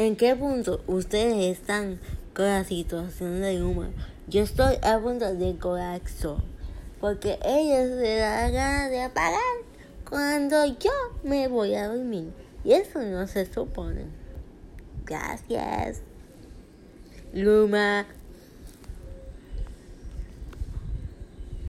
¿En qué punto ustedes están con la situación de Luma? Yo estoy a punto de colapso. Porque ella se da ganas de apagar cuando yo me voy a dormir. Y eso no se supone. Gracias. Luma.